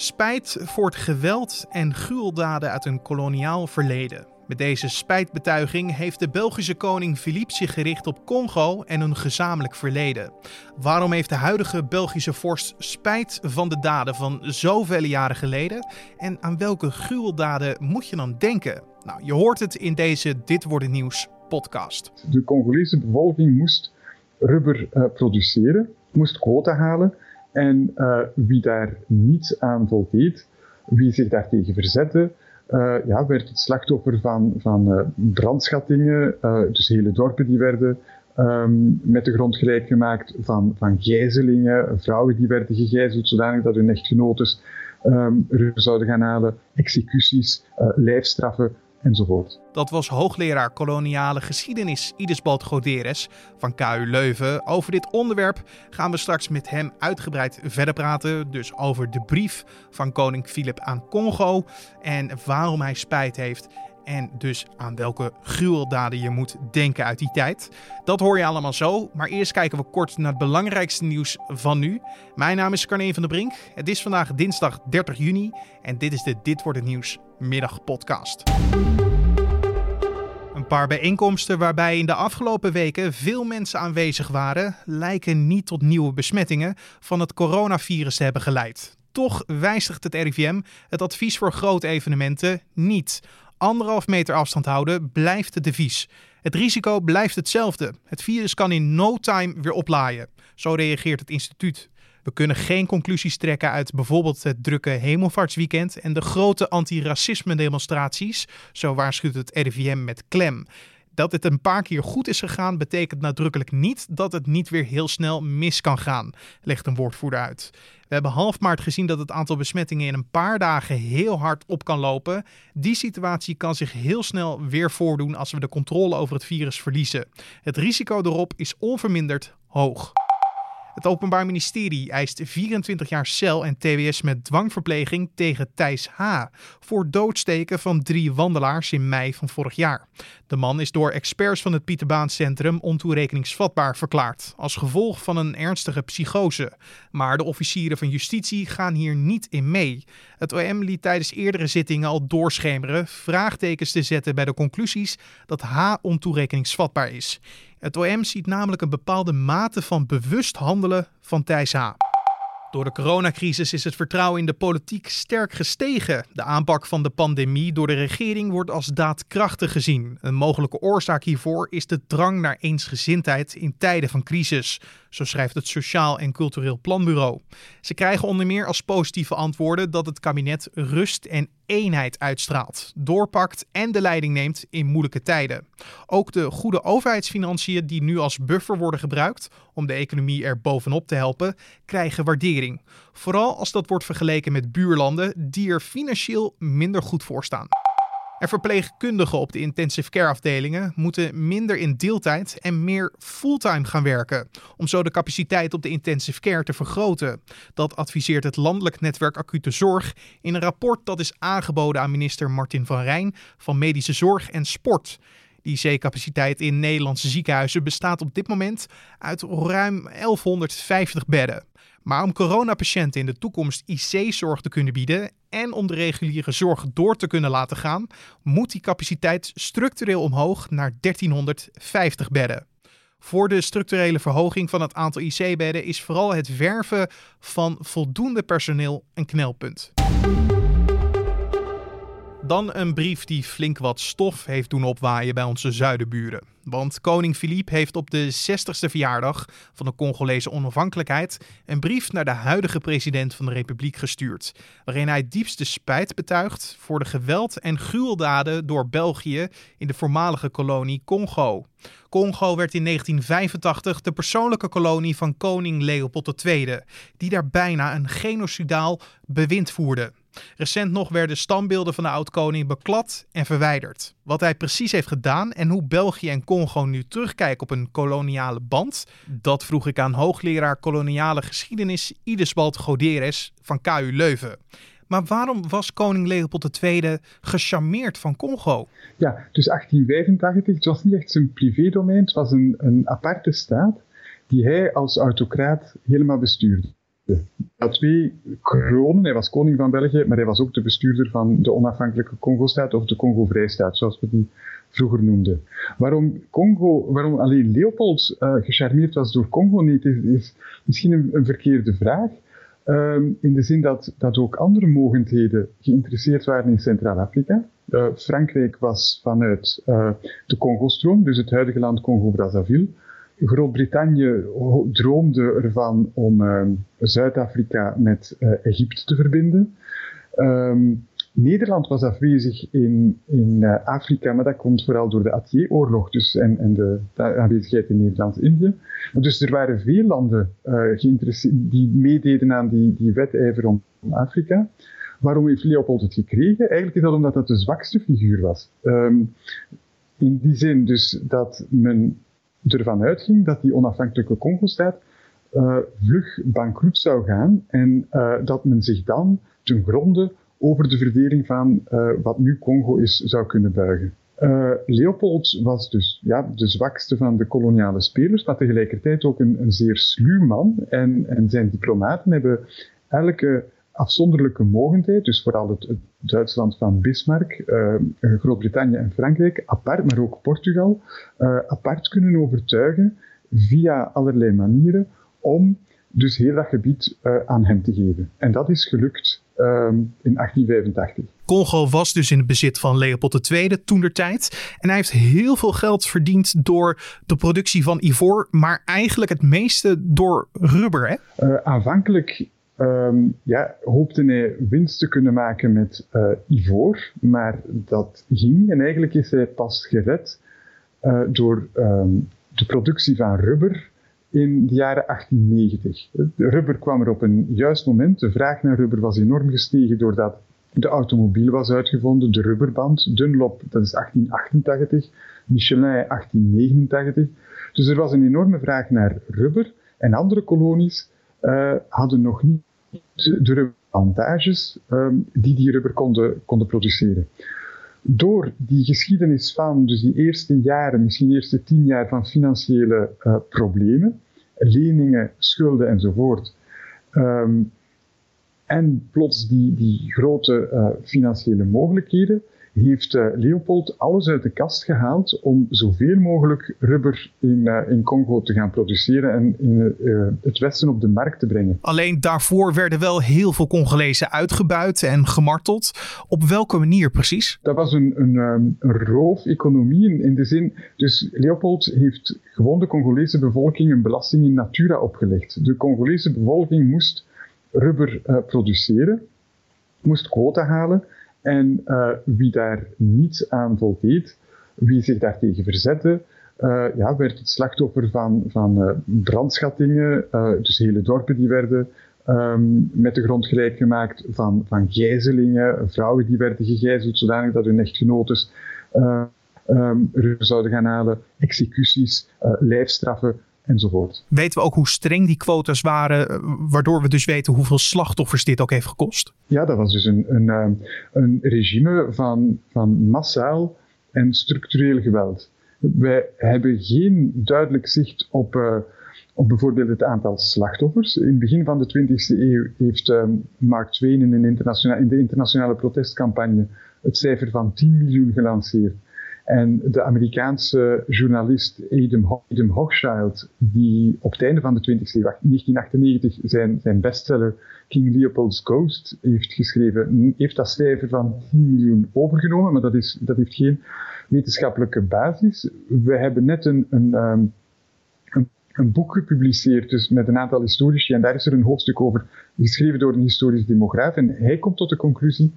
Spijt voor het geweld en gruweldaden uit een koloniaal verleden. Met deze spijtbetuiging heeft de Belgische koning Philippe zich gericht op Congo en een gezamenlijk verleden. Waarom heeft de huidige Belgische vorst spijt van de daden van zoveel jaren geleden? En aan welke gruweldaden moet je dan denken? Nou, je hoort het in deze Dit wordt nieuws podcast. De Congolese bevolking moest rubber uh, produceren, moest quota halen. En uh, wie daar niets aan voldeed, wie zich daartegen verzette, uh, ja, werd het slachtoffer van, van uh, brandschattingen. dus hele dorpen die werden um, met de grond gelijk gemaakt, van, van gijzelingen, vrouwen die werden gegijzeld zodanig dat hun echtgenotes um, zouden gaan halen, executies, lijfstraffen enzovoort. Dat was hoogleraar koloniale geschiedenis Idesbald Goderes van KU Leuven. Over dit onderwerp gaan we straks met hem uitgebreid verder praten. Dus over de brief van koning Filip aan Congo en waarom hij spijt heeft. En dus aan welke gruweldaden je moet denken uit die tijd. Dat hoor je allemaal zo. Maar eerst kijken we kort naar het belangrijkste nieuws van nu. Mijn naam is Carne van der Brink. Het is vandaag dinsdag 30 juni. En dit is de Dit wordt het nieuws middagpodcast. Een paar bijeenkomsten waarbij in de afgelopen weken veel mensen aanwezig waren, lijken niet tot nieuwe besmettingen van het coronavirus te hebben geleid. Toch wijzigt het RIVM het advies voor grote evenementen niet. Anderhalf meter afstand houden blijft het devies. Het risico blijft hetzelfde. Het virus kan in no time weer oplaaien. Zo reageert het instituut. We kunnen geen conclusies trekken uit bijvoorbeeld het drukke hemelvaartsweekend en de grote antiracisme demonstraties, zo waarschuwt het RIVM met klem. Dat het een paar keer goed is gegaan, betekent nadrukkelijk niet dat het niet weer heel snel mis kan gaan, legt een woordvoerder uit. We hebben half maart gezien dat het aantal besmettingen in een paar dagen heel hard op kan lopen. Die situatie kan zich heel snel weer voordoen als we de controle over het virus verliezen. Het risico erop is onverminderd hoog. Het Openbaar Ministerie eist 24 jaar cel en TWS met dwangverpleging tegen Thijs H. voor doodsteken van drie wandelaars in mei van vorig jaar. De man is door experts van het Pieterbaancentrum ontoerekeningsvatbaar verklaard, als gevolg van een ernstige psychose. Maar de officieren van justitie gaan hier niet in mee. Het OM liet tijdens eerdere zittingen al doorschemeren vraagtekens te zetten bij de conclusies dat H ontoerekeningsvatbaar is. Het OM ziet namelijk een bepaalde mate van bewust handelen van Thijs H. Door de coronacrisis is het vertrouwen in de politiek sterk gestegen. De aanpak van de pandemie door de regering wordt als daadkrachtig gezien. Een mogelijke oorzaak hiervoor is de drang naar eensgezindheid in tijden van crisis, zo schrijft het Sociaal en Cultureel Planbureau. Ze krijgen onder meer als positieve antwoorden dat het kabinet rust en eenheid uitstraalt, doorpakt en de leiding neemt in moeilijke tijden. Ook de goede overheidsfinanciën die nu als buffer worden gebruikt om de economie er bovenop te helpen, krijgen waardering. Vooral als dat wordt vergeleken met buurlanden die er financieel minder goed voor staan. En verpleegkundigen op de intensive care afdelingen moeten minder in deeltijd en meer fulltime gaan werken, om zo de capaciteit op de intensive care te vergroten. Dat adviseert het Landelijk Netwerk Acute Zorg in een rapport dat is aangeboden aan minister Martin van Rijn van Medische Zorg en Sport. Die IC-capaciteit in Nederlandse ziekenhuizen bestaat op dit moment uit ruim 1150 bedden. Maar om coronapatiënten in de toekomst IC-zorg te kunnen bieden en om de reguliere zorg door te kunnen laten gaan, moet die capaciteit structureel omhoog naar 1350 bedden. Voor de structurele verhoging van het aantal IC-bedden is vooral het werven van voldoende personeel een knelpunt. Dan een brief die flink wat stof heeft doen opwaaien bij onze zuidenburen. Want koning Philippe heeft op de 60ste verjaardag van de Congolese onafhankelijkheid een brief naar de huidige president van de Republiek gestuurd, waarin hij diepste spijt betuigt voor de geweld en gruweldaden door België in de voormalige kolonie Congo. Congo werd in 1985 de persoonlijke kolonie van koning Leopold II, die daar bijna een genocidaal bewind voerde. Recent nog werden standbeelden van de oud-koning beklad en verwijderd. Wat hij precies heeft gedaan en hoe België en Congo nu terugkijken op een koloniale band, dat vroeg ik aan hoogleraar koloniale geschiedenis Idesbald Goderes van KU Leuven. Maar waarom was koning Leopold II gecharmeerd van Congo? Ja, dus 1885, het was niet echt zijn privédomein, het was een, een aparte staat die hij als autocraat helemaal bestuurde. Twee kronen. Hij was koning van België, maar hij was ook de bestuurder van de onafhankelijke Congo-staat of de Congo-vrijstaat, zoals we die vroeger noemden. Waarom, Congo, waarom alleen Leopold uh, gecharmeerd was door Congo niet, is, is misschien een, verkeerde vraag. Um, in de zin dat, dat ook andere mogendheden geïnteresseerd waren in Centraal-Afrika. Uh, Frankrijk was vanuit uh, de Congo-stroom, dus het huidige land Congo-Brazzaville, Groot-Brittannië droomde ervan om uh, Zuid-Afrika met uh, Egypte te verbinden. Um, Nederland was afwezig in, in uh, Afrika, maar dat komt vooral door de Atier-oorlog dus, en, en de, de, aanwezigheid in Nederlands-Indië. Dus er waren veel landen die meededen aan die, die wedijver om Afrika. Waarom heeft Leopold het gekregen? Eigenlijk is dat omdat dat de zwakste figuur was. Um, in die zin dus dat men ervan uitging dat die onafhankelijke Congo-staat uh, vlug bankroet zou gaan en uh, dat men zich dan ten gronde over de verdeling van uh, wat nu Congo is zou kunnen buigen. Leopold was dus ja, de zwakste van de koloniale spelers, maar tegelijkertijd ook een, een zeer sluw man. En, en zijn diplomaten hebben elke afzonderlijke mogendheid, dus vooral het, het Duitsland van Bismarck, uh, Groot-Brittannië en Frankrijk, apart, maar ook Portugal, uh, apart kunnen overtuigen via allerlei manieren om dus heel dat gebied uh, aan hem te geven. En dat is gelukt um, in 1885. Congo was dus in het bezit van Leopold II toen der tijd. En hij heeft heel veel geld verdiend door de productie van ivoor, maar eigenlijk het meeste door rubber. Hè? Uh, aanvankelijk um, ja, hoopte hij winst te kunnen maken met uh, ivoor, maar dat ging. En eigenlijk is hij pas gered uh, door um, de productie van rubber in de jaren 1890. De rubber kwam er op een juist moment. De vraag naar rubber was enorm gestegen doordat de automobiel was uitgevonden, de rubberband. Dunlop, dat is 1888. Michelin 1889. Dus er was een enorme vraag naar rubber. En andere kolonies uh, hadden nog niet de avantages um, die die rubber konden, konden produceren. Door die geschiedenis van dus die eerste jaren, misschien de eerste tien jaar van financiële uh, problemen, leningen, schulden enzovoort, um, en plots die, die grote uh, financiële mogelijkheden, heeft uh, Leopold alles uit de kast gehaald om zoveel mogelijk rubber in, uh, in Congo te gaan produceren en in uh, het Westen op de markt te brengen. Alleen daarvoor werden wel heel veel Congolezen uitgebuit en gemarteld. Op welke manier precies? Dat was een, een, een roofeconomie in, in de zin. Dus Leopold heeft gewoon de Congolese bevolking een belasting in natura opgelegd. De Congolese bevolking moest rubber produceren, moest quota halen. En uh, wie daar niets aan voldeed, wie zich daartegen verzette, uh, ja, werd het slachtoffer van, van uh, brandschattingen. dus hele dorpen die werden um, met de grond gelijk gemaakt, van, van gijzelingen, vrouwen die werden gegijzeld zodanig dat hun echtgenotes um, zouden gaan halen, executies, lijfstraffen enzovoort. Weten we ook hoe streng die quotas waren, eh, waardoor we dus weten hoeveel slachtoffers dit ook heeft gekost? Ja, dat was dus een, een, ehm, een regime van, van massaal en structureel geweld. Wij hebben geen duidelijk zicht op, uh, op bijvoorbeeld het aantal slachtoffers. In het begin van de 20e eeuw heeft Mark Twain in, in de internationale protestcampagne het cijfer van 10 miljoen gelanceerd. En de Amerikaanse journalist Adam, Hochschild, die op het einde van de 20e eeuw, 1998, zijn, zijn bestseller King Leopold's Ghost heeft geschreven, heeft dat cijfer van 10 miljoen overgenomen, maar dat, is, dat heeft geen wetenschappelijke basis. We hebben net een, een, um, een, een boek gepubliceerd dus met een aantal historici en daar is er een hoofdstuk over geschreven door een historisch demograaf en hij komt tot de conclusie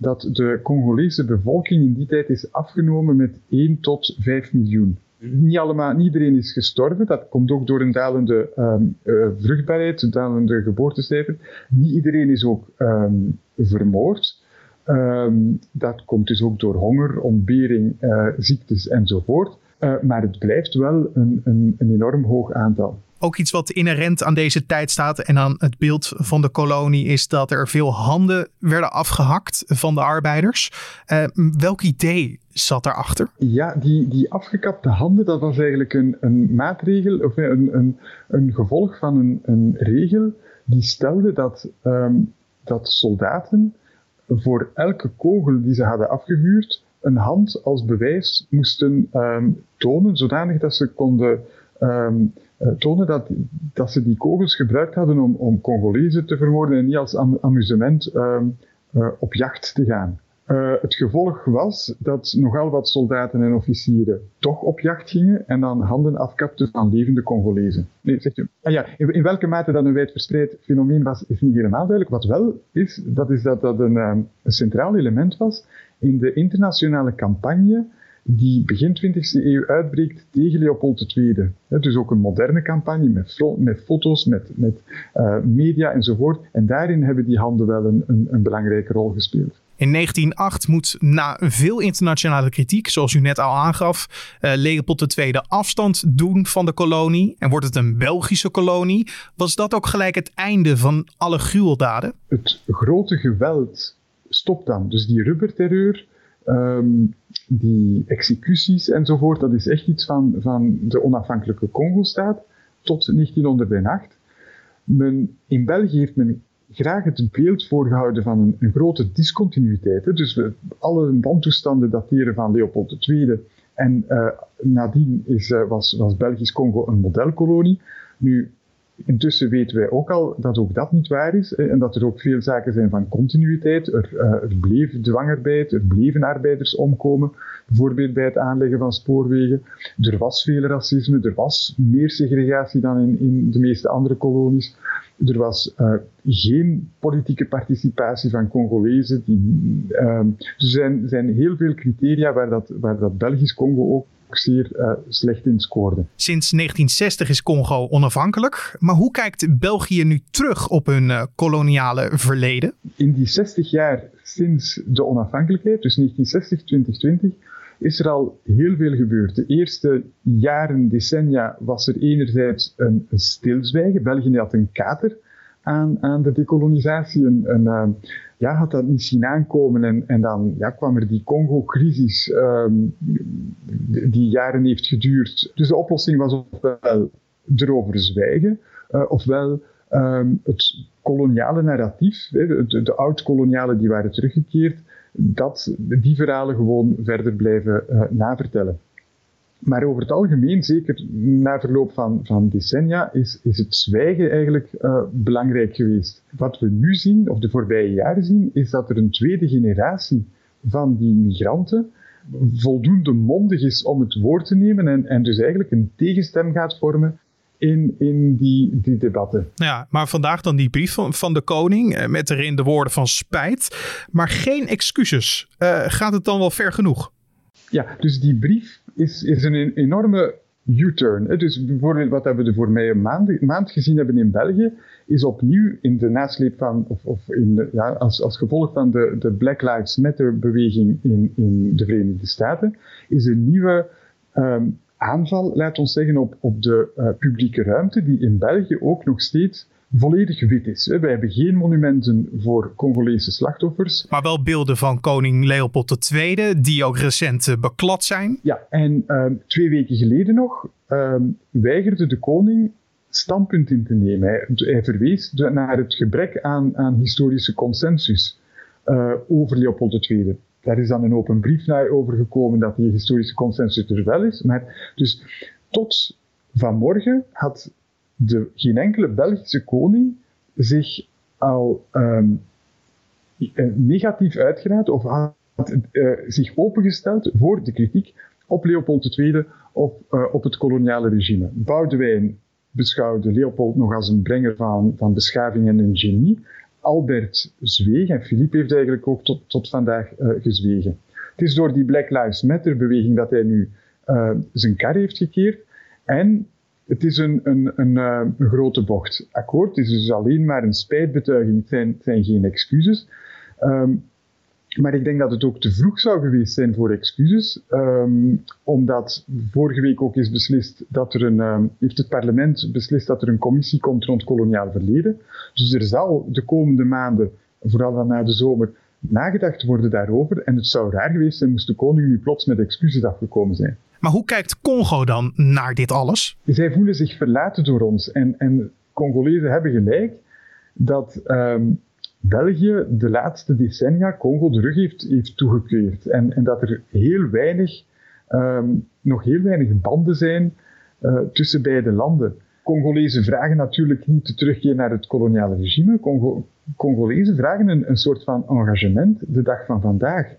dat de Congolese bevolking in die tijd is afgenomen met 1 tot 5 miljoen. Niet, allemaal, niet iedereen is gestorven, dat komt ook door een dalende um, vruchtbaarheid, een dalende geboortecijfer. Niet iedereen is ook um, vermoord. Um, dat komt dus ook door honger, ontbering, uh, ziektes enzovoort. Uh, maar het blijft wel een, een, een enorm hoog aantal. Ook iets wat inherent aan deze tijd staat en aan het beeld van de kolonie is dat er veel handen werden afgehakt van de arbeiders. Uh, welk idee zat daarachter? Ja, die, die afgekapte handen, dat was eigenlijk een, een maatregel of een, een, een gevolg van een, een regel die stelde dat, ehm, dat soldaten voor elke kogel die ze hadden afgevuurd een hand als bewijs moesten um, tonen, zodanig dat ze konden um, tonen dat, dat ze die kogels gebruikt hadden om, om Congolezen te vermoorden en niet als amusement um, op jacht te gaan. Uh, het gevolg was dat nogal wat soldaten en officieren toch op jacht gingen en dan handen afkapten van levende Congolezen. Nee, zegt u. Ah ja, in, welke mate dat een wijdverspreid fenomeen was, is niet helemaal duidelijk. Wat wel is, dat is dat dat een, um, een centraal element was in de internationale campagne die begin 20e eeuw uitbreekt tegen Leopold II. dus ook een moderne campagne met, met foto's, met, met uh, media enzovoort. En daarin hebben die handen wel een, een, een belangrijke rol gespeeld. In 1908 moet na veel internationale kritiek, zoals u net al aangaf, uh, Leopold II afstand doen van de kolonie en wordt het een Belgische kolonie. Was dat ook gelijk het einde van alle gruweldaden? Het grote geweld stopt dan. Dus die rubberterreur, um, die executies enzovoort, dat is echt iets van, van de onafhankelijke Congo-staat tot 1908. Men, in België heeft men graag het beeld voorgehouden van een, een grote discontinuïteit. Hè. Dus we, alle wantoestanden dateren van Leopold II. En uh, nadien is, uh, was, was Belgisch-Congo een modelkolonie. Nu, Intussen weten wij ook al dat ook dat niet waar is en dat er ook veel zaken zijn van continuïteit. Er, uh, er bleef dwangarbeid, er bleven arbeiders omkomen, bijvoorbeeld bij het aanleggen van spoorwegen. Er was veel racisme, er was meer segregatie dan in, in de meeste andere kolonies. Er was uh, geen politieke participatie van Congolezen. Die, uh, er zijn, zijn heel veel criteria waar dat, waar dat Belgisch Congo ook zeer uh, slecht in scoorde. Sinds 1960 is Congo onafhankelijk. Maar hoe kijkt België nu terug op hun uh, koloniale verleden? In die 60 jaar sinds de onafhankelijkheid, dus 1960-2020, is er al heel veel gebeurd. De eerste jaren, decennia, was er enerzijds een stilzwijgen. België had een kater aan, aan de decolonisatie. Een, een, uh, ja, had dat niet zien aankomen en, en dan ja, kwam er die Congo-crisis um, die jaren heeft geduurd. Dus de oplossing was ofwel erover zwijgen, uh, ofwel um, het koloniale narratief, de, de oud-kolonialen die waren teruggekeerd, dat die verhalen gewoon verder blijven uh, navertellen. Maar over het algemeen, zeker na verloop van, van decennia, is, is het zwijgen eigenlijk uh, belangrijk geweest. Wat we nu zien, of de voorbije jaren zien, is dat er een tweede generatie van die migranten voldoende mondig is om het woord te nemen en, en dus eigenlijk een tegenstem gaat vormen in, in die, die debatten. Ja, maar vandaag dan die brief van, van de koning eh, met erin de woorden van spijt, maar geen excuses. Uh, gaat het dan wel ver genoeg? Ja, dus die brief is, is een enorme U-turn. Dus bijvoorbeeld wat we de voorbije maand, maand gezien hebben in België, is opnieuw in de nasleep van, of, of in de, ja, als, als gevolg van de, de Black Lives Matter beweging in, in de Verenigde Staten, is een nieuwe um, aanval, laat ons zeggen, op, op de uh, publieke ruimte, die in België ook nog steeds volledig wit is. Wij hebben geen monumenten voor Congolese slachtoffers. Maar wel beelden van koning Leopold II, die ook recent uh, beklad zijn. Ja, en uh, twee weken geleden nog uh, weigerde de koning standpunt in te nemen. Hij, hij verwees naar het gebrek aan, aan historische consensus uh, over Leopold II. Daar is dan een open brief naar overgekomen dat die historische consensus er wel is. Maar dus tot vanmorgen had de, geen enkele Belgische koning zich al um, negatief uitgeraad of had uh, zich opengesteld voor de kritiek op Leopold II of uh, op het koloniale regime. Boudewijn beschouwde Leopold nog als een brenger van, van beschaving en een genie. Albert zweeg en Philippe heeft eigenlijk ook tot, tot vandaag uh, gezwegen. Het is door die Black Lives Matter beweging dat hij nu zijn kar heeft gekeerd. En het is een, een, een, uh, een, grote bocht. Akkoord, het is dus alleen maar een spijtbetuiging, het zijn, het zijn geen excuses. Um, maar ik denk dat het ook te vroeg zou geweest zijn voor excuses, um, omdat vorige week ook is beslist dat er een, um, heeft het parlement beslist dat er een commissie komt rond koloniaal verleden. Dus er zal de komende maanden, vooral dan na de zomer, nagedacht worden daarover. En het zou raar geweest zijn moest de koning nu plots met excuses afgekomen zijn. Maar hoe kijkt Congo dan naar dit alles? Zij voelen zich verlaten door ons. En, en Congolezen hebben gelijk. dat ehm, België de laatste decennia Congo de rug heeft, heeft toegekeerd. En, en dat er heel weinig, ehm, nog heel weinig banden zijn uh, tussen beide landen. Congolezen vragen natuurlijk niet de terugkeer naar het koloniale regime. Congo Congolezen vragen een, een soort van engagement de dag van vandaag.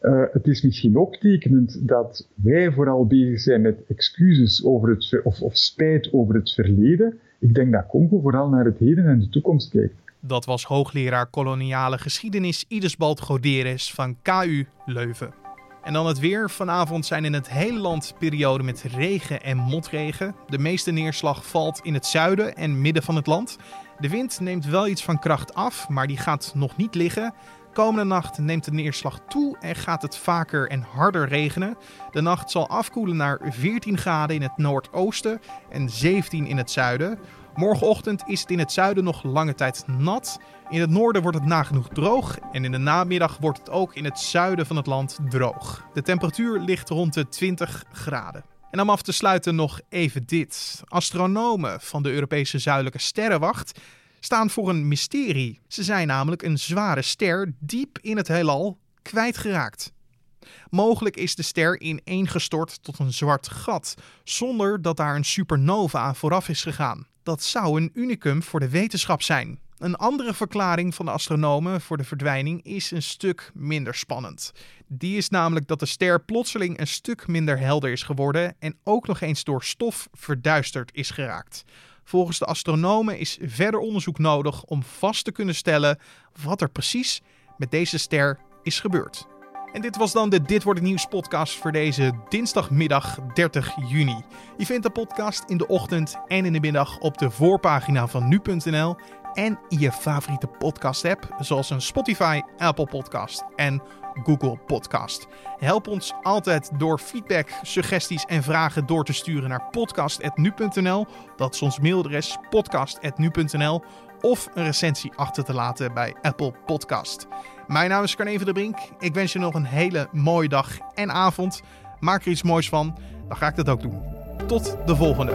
Uh, het is misschien ook tekenend dat wij vooral bezig zijn met excuses over het, of, of spijt over het verleden. Ik denk dat Congo vooral naar het heden en de toekomst kijkt. Dat was hoogleraar koloniale geschiedenis Idesbald Goderes van KU Leuven. En dan het weer. Vanavond zijn in het hele land perioden met regen en motregen. De meeste neerslag valt in het zuiden en midden van het land. De wind neemt wel iets van kracht af, maar die gaat nog niet liggen. Komende nacht neemt de neerslag toe en gaat het vaker en harder regenen. De nacht zal afkoelen naar 14 graden in het noordoosten en 17 in het zuiden. Morgenochtend is het in het zuiden nog lange tijd nat. In het noorden wordt het nagenoeg droog en in de namiddag wordt het ook in het zuiden van het land droog. De temperatuur ligt rond de 20 graden. En om af te sluiten nog even dit. Astronomen van de Europese Zuidelijke Sterrenwacht staan voor een mysterie. Ze zijn namelijk een zware ster diep in het heelal kwijtgeraakt. Mogelijk is de ster ineengestort tot een zwart gat, zonder dat daar een supernova vooraf is gegaan. Dat zou een unicum voor de wetenschap zijn. Een andere verklaring van de astronomen voor de verdwijning is een stuk minder spannend. Die is namelijk dat de ster plotseling een stuk minder helder is geworden en ook nog eens door stof verduisterd is geraakt. Volgens de astronomen is verder onderzoek nodig om vast te kunnen stellen wat er precies met deze ster is gebeurd. En dit was dan de Dit wordt het nieuws podcast voor deze dinsdagmiddag 30 juni. Je vindt de podcast in de ochtend en in de middag op de voorpagina van nu.nl en in je favoriete podcast app zoals een Spotify, Apple Podcast en Google Podcast. Help ons altijd door feedback, suggesties en vragen door te sturen naar podcast.nu.nl. Dat is ons mailadres podcast.nu.nl of een recensie achter te laten bij Apple Podcast. Mijn naam is Carne van der Brink. Ik wens je nog een hele mooie dag en avond. Maak er iets moois van, dan ga ik dat ook doen. Tot de volgende.